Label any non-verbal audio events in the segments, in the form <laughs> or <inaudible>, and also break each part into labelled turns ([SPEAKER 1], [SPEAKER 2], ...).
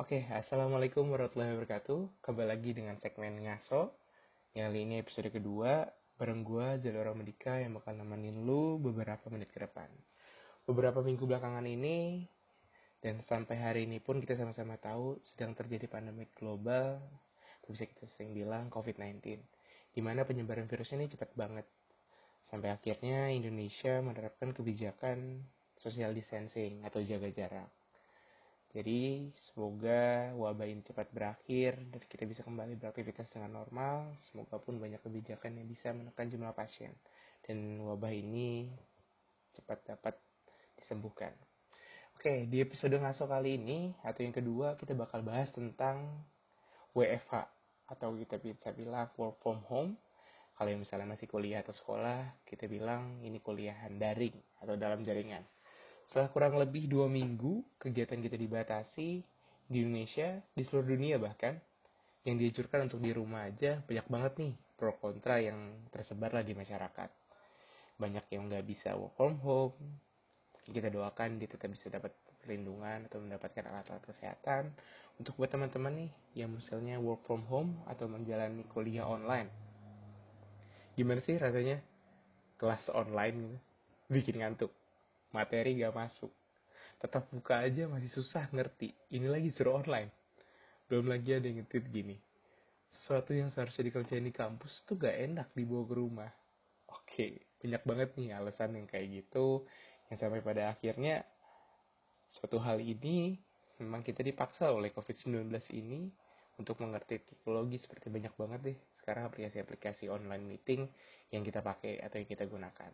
[SPEAKER 1] Oke, Assalamualaikum warahmatullahi wabarakatuh. Kembali lagi dengan segmen Ngaso. Yang kali ini episode kedua, bareng gue Zalora Medika yang bakal nemenin lu beberapa menit ke depan. Beberapa minggu belakangan ini, dan sampai hari ini pun kita sama-sama tahu sedang terjadi pandemi global, atau bisa kita sering bilang COVID-19. Di mana penyebaran virusnya ini cepat banget. Sampai akhirnya Indonesia menerapkan kebijakan social distancing atau jaga jarak jadi semoga wabah ini cepat berakhir dan kita bisa kembali beraktivitas dengan normal. Semoga pun banyak kebijakan yang bisa menekan jumlah pasien dan wabah ini cepat dapat disembuhkan. Oke, di episode ngaso kali ini atau yang kedua kita bakal bahas tentang WFH atau kita bisa bilang work from home. Kalau misalnya masih kuliah atau sekolah, kita bilang ini kuliahan daring atau dalam jaringan. Setelah kurang lebih dua minggu kegiatan kita dibatasi di Indonesia, di seluruh dunia bahkan, yang dianjurkan untuk di rumah aja banyak banget nih pro kontra yang tersebar lah di masyarakat. Banyak yang nggak bisa work from home, kita doakan dia tetap bisa dapat perlindungan atau mendapatkan alat-alat kesehatan untuk buat teman-teman nih yang misalnya work from home atau menjalani kuliah online. Gimana sih rasanya kelas online gitu? Bikin ngantuk materi gak masuk. Tetap buka aja masih susah ngerti. Ini lagi suruh online. Belum lagi ada yang ngetit gini. Sesuatu yang seharusnya dikerjain di kampus tuh gak enak dibawa ke rumah. Oke, banyak banget nih alasan yang kayak gitu. Yang sampai pada akhirnya suatu hal ini memang kita dipaksa oleh COVID-19 ini untuk mengerti teknologi seperti banyak banget deh sekarang aplikasi-aplikasi online meeting yang kita pakai atau yang kita gunakan.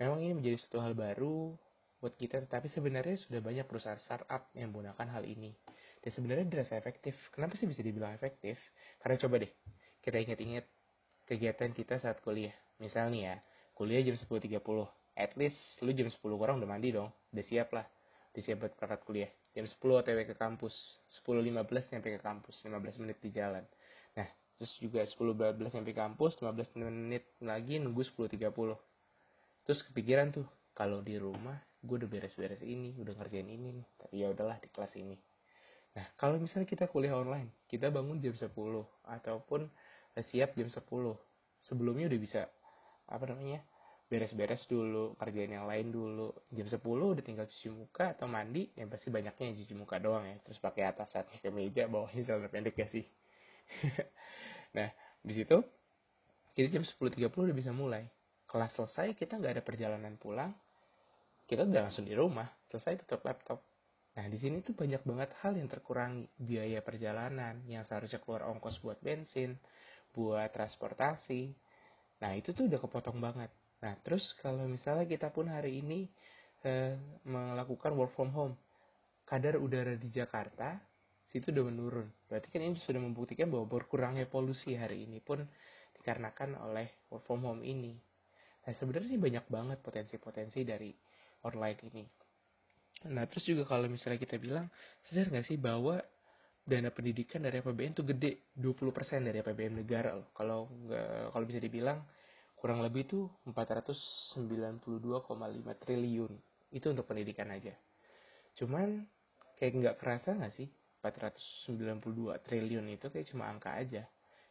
[SPEAKER 1] Memang ini menjadi suatu hal baru buat kita, tapi sebenarnya sudah banyak perusahaan startup yang menggunakan hal ini. Dan sebenarnya dirasa efektif. Kenapa sih bisa dibilang efektif? Karena coba deh, kita ingat-ingat kegiatan kita saat kuliah. Misalnya ya, kuliah jam 10.30. At least lu jam 10 kurang udah mandi dong. Udah siap lah. Udah siap buat berangkat kuliah. Jam 10 otw ke kampus. 10.15 nyampe ke kampus. 15 menit di jalan. Nah, terus juga 10.15 nyampe kampus. 15 menit lagi nunggu 10.30 terus kepikiran tuh kalau di rumah gue udah beres-beres ini udah ngerjain ini nih tapi ya udahlah di kelas ini. Nah kalau misalnya kita kuliah online kita bangun jam 10 ataupun siap jam 10 sebelumnya udah bisa apa namanya beres-beres dulu kerjaan yang lain dulu. Jam 10 udah tinggal cuci muka atau mandi yang pasti banyaknya cuci muka doang ya. Terus pakai atasannya ke meja bawahnya celana pendek ya sih. <laughs> Nah di situ kita jam 10.30 udah bisa mulai kelas selesai kita nggak ada perjalanan pulang kita udah langsung di rumah selesai tutup laptop. Nah di sini tuh banyak banget hal yang terkurangi. Biaya perjalanan yang seharusnya keluar ongkos buat bensin buat transportasi. Nah itu tuh udah kepotong banget. Nah terus kalau misalnya kita pun hari ini eh, melakukan work from home kadar udara di Jakarta situ udah menurun. Berarti kan ini sudah membuktikan bahwa berkurangnya polusi hari ini pun dikarenakan oleh work from home ini Nah sebenarnya sih banyak banget potensi-potensi dari online ini. Nah terus juga kalau misalnya kita bilang, sadar nggak sih bahwa dana pendidikan dari APBN itu gede 20% dari APBN negara loh. Kalau nggak kalau bisa dibilang kurang lebih itu 492,5 triliun. Itu untuk pendidikan aja. Cuman kayak nggak kerasa nggak sih 492 triliun itu kayak cuma angka aja.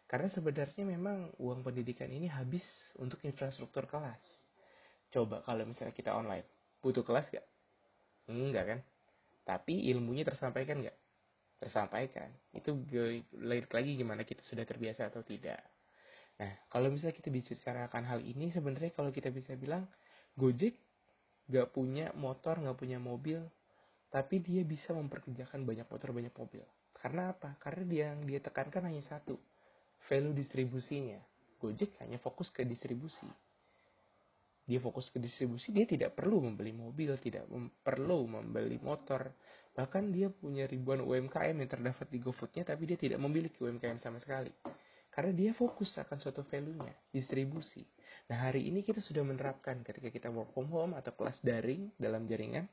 [SPEAKER 1] Karena sebenarnya memang uang pendidikan ini habis untuk infrastruktur kelas. Coba kalau misalnya kita online, butuh kelas gak? Enggak kan? Tapi ilmunya tersampaikan gak? Tersampaikan. Itu lain lagi gimana kita sudah terbiasa atau tidak. Nah, kalau misalnya kita bicarakan hal ini, sebenarnya kalau kita bisa bilang, Gojek gak punya motor, gak punya mobil, tapi dia bisa memperkerjakan banyak motor, banyak mobil. Karena apa? Karena dia yang dia tekankan hanya satu, value distribusinya. Gojek hanya fokus ke distribusi. Dia fokus ke distribusi, dia tidak perlu membeli mobil, tidak perlu membeli motor. Bahkan dia punya ribuan UMKM yang terdapat di GoFood-nya, tapi dia tidak memiliki UMKM sama sekali. Karena dia fokus akan suatu value-nya, distribusi. Nah hari ini kita sudah menerapkan ketika kita work from home atau kelas daring dalam jaringan,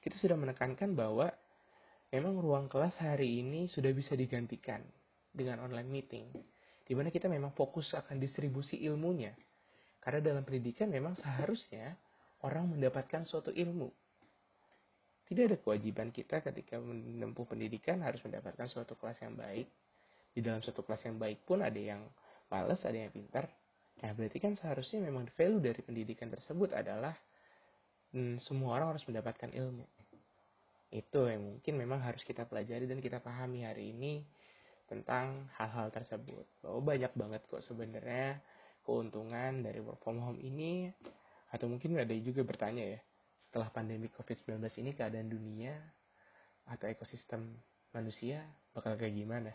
[SPEAKER 1] kita sudah menekankan bahwa memang ruang kelas hari ini sudah bisa digantikan dengan online meeting, di mana kita memang fokus akan distribusi ilmunya. Karena dalam pendidikan memang seharusnya orang mendapatkan suatu ilmu. tidak ada kewajiban kita ketika menempuh pendidikan harus mendapatkan suatu kelas yang baik. Di dalam suatu kelas yang baik pun ada yang males, ada yang pintar. Nah, berarti kan seharusnya memang value dari pendidikan tersebut adalah hmm, semua orang harus mendapatkan ilmu. Itu yang mungkin memang harus kita pelajari dan kita pahami hari ini tentang hal-hal tersebut. Bahwa banyak banget kok sebenarnya keuntungan dari work from home ini. Atau mungkin ada juga bertanya ya setelah pandemi COVID-19 ini keadaan dunia atau ekosistem manusia bakal kayak gimana?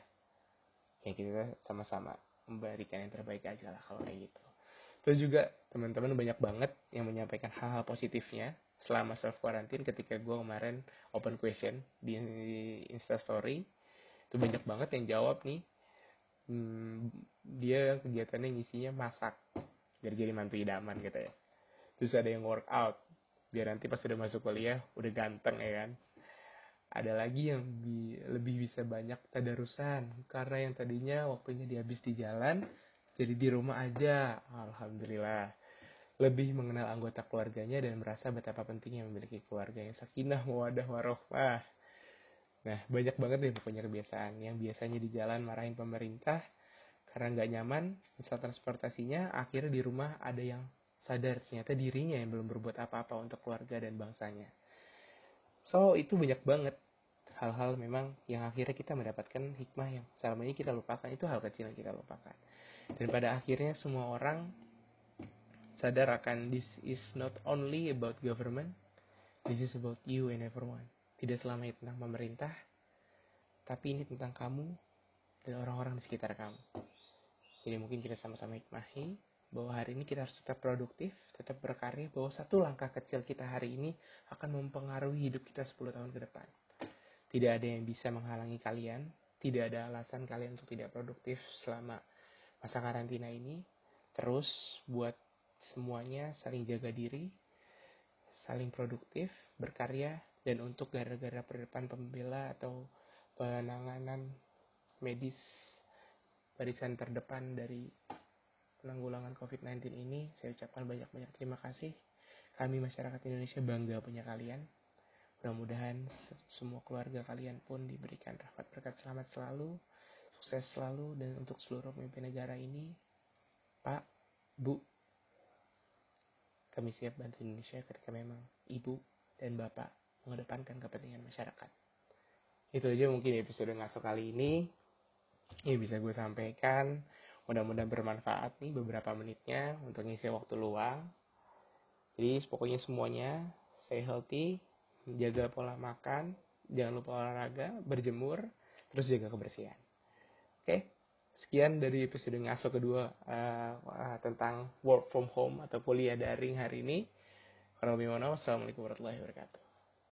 [SPEAKER 1] Ya kita sama-sama memberikan yang terbaik aja lah kalau kayak gitu. Terus juga teman-teman banyak banget yang menyampaikan hal-hal positifnya selama self quarantine ketika gue kemarin open question di Insta Story itu banyak banget yang jawab nih. Hmm, dia kegiatannya ngisinya masak. Biar jadi mantu idaman gitu ya. Terus ada yang workout biar nanti pas udah masuk kuliah udah ganteng ya kan. Ada lagi yang bi lebih bisa banyak tadarusan. Karena yang tadinya waktunya dihabis di jalan jadi di rumah aja. Alhamdulillah. Lebih mengenal anggota keluarganya dan merasa betapa pentingnya memiliki keluarga yang sakinah mawadah warohmah Nah, banyak banget deh pokoknya kebiasaan yang biasanya di jalan marahin pemerintah karena nggak nyaman misal transportasinya, akhirnya di rumah ada yang sadar ternyata dirinya yang belum berbuat apa-apa untuk keluarga dan bangsanya. So, itu banyak banget hal-hal memang yang akhirnya kita mendapatkan hikmah yang selama ini kita lupakan. Itu hal kecil yang kita lupakan. Dan pada akhirnya semua orang sadar akan this is not only about government, this is about you and everyone. Tidak selamanya tentang pemerintah, tapi ini tentang kamu dan orang-orang di sekitar kamu. Jadi mungkin kita sama-sama hikmahi bahwa hari ini kita harus tetap produktif, tetap berkarya, bahwa satu langkah kecil kita hari ini akan mempengaruhi hidup kita 10 tahun ke depan. Tidak ada yang bisa menghalangi kalian, tidak ada alasan kalian untuk tidak produktif selama masa karantina ini. Terus buat semuanya saling jaga diri, saling produktif, berkarya, dan untuk gara-gara perdepan pembela atau penanganan medis barisan terdepan dari penanggulangan COVID-19 ini saya ucapkan banyak-banyak terima kasih. Kami masyarakat Indonesia bangga punya kalian. Mudah-mudahan semua keluarga kalian pun diberikan rahmat berkat selamat selalu sukses selalu dan untuk seluruh pemimpin negara ini Pak Bu kami siap bantu Indonesia ketika memang Ibu dan Bapak mengedepankan kepentingan masyarakat. Itu aja mungkin episode ngaso kali ini. Ini bisa gue sampaikan. Mudah-mudahan bermanfaat nih beberapa menitnya untuk ngisi waktu luang. Jadi pokoknya semuanya stay healthy, jaga pola makan, jangan lupa olahraga, berjemur, terus jaga kebersihan. Oke, sekian dari episode ngaso kedua uh, tentang work from home atau kuliah daring hari ini. Assalamualaikum warahmatullahi wabarakatuh.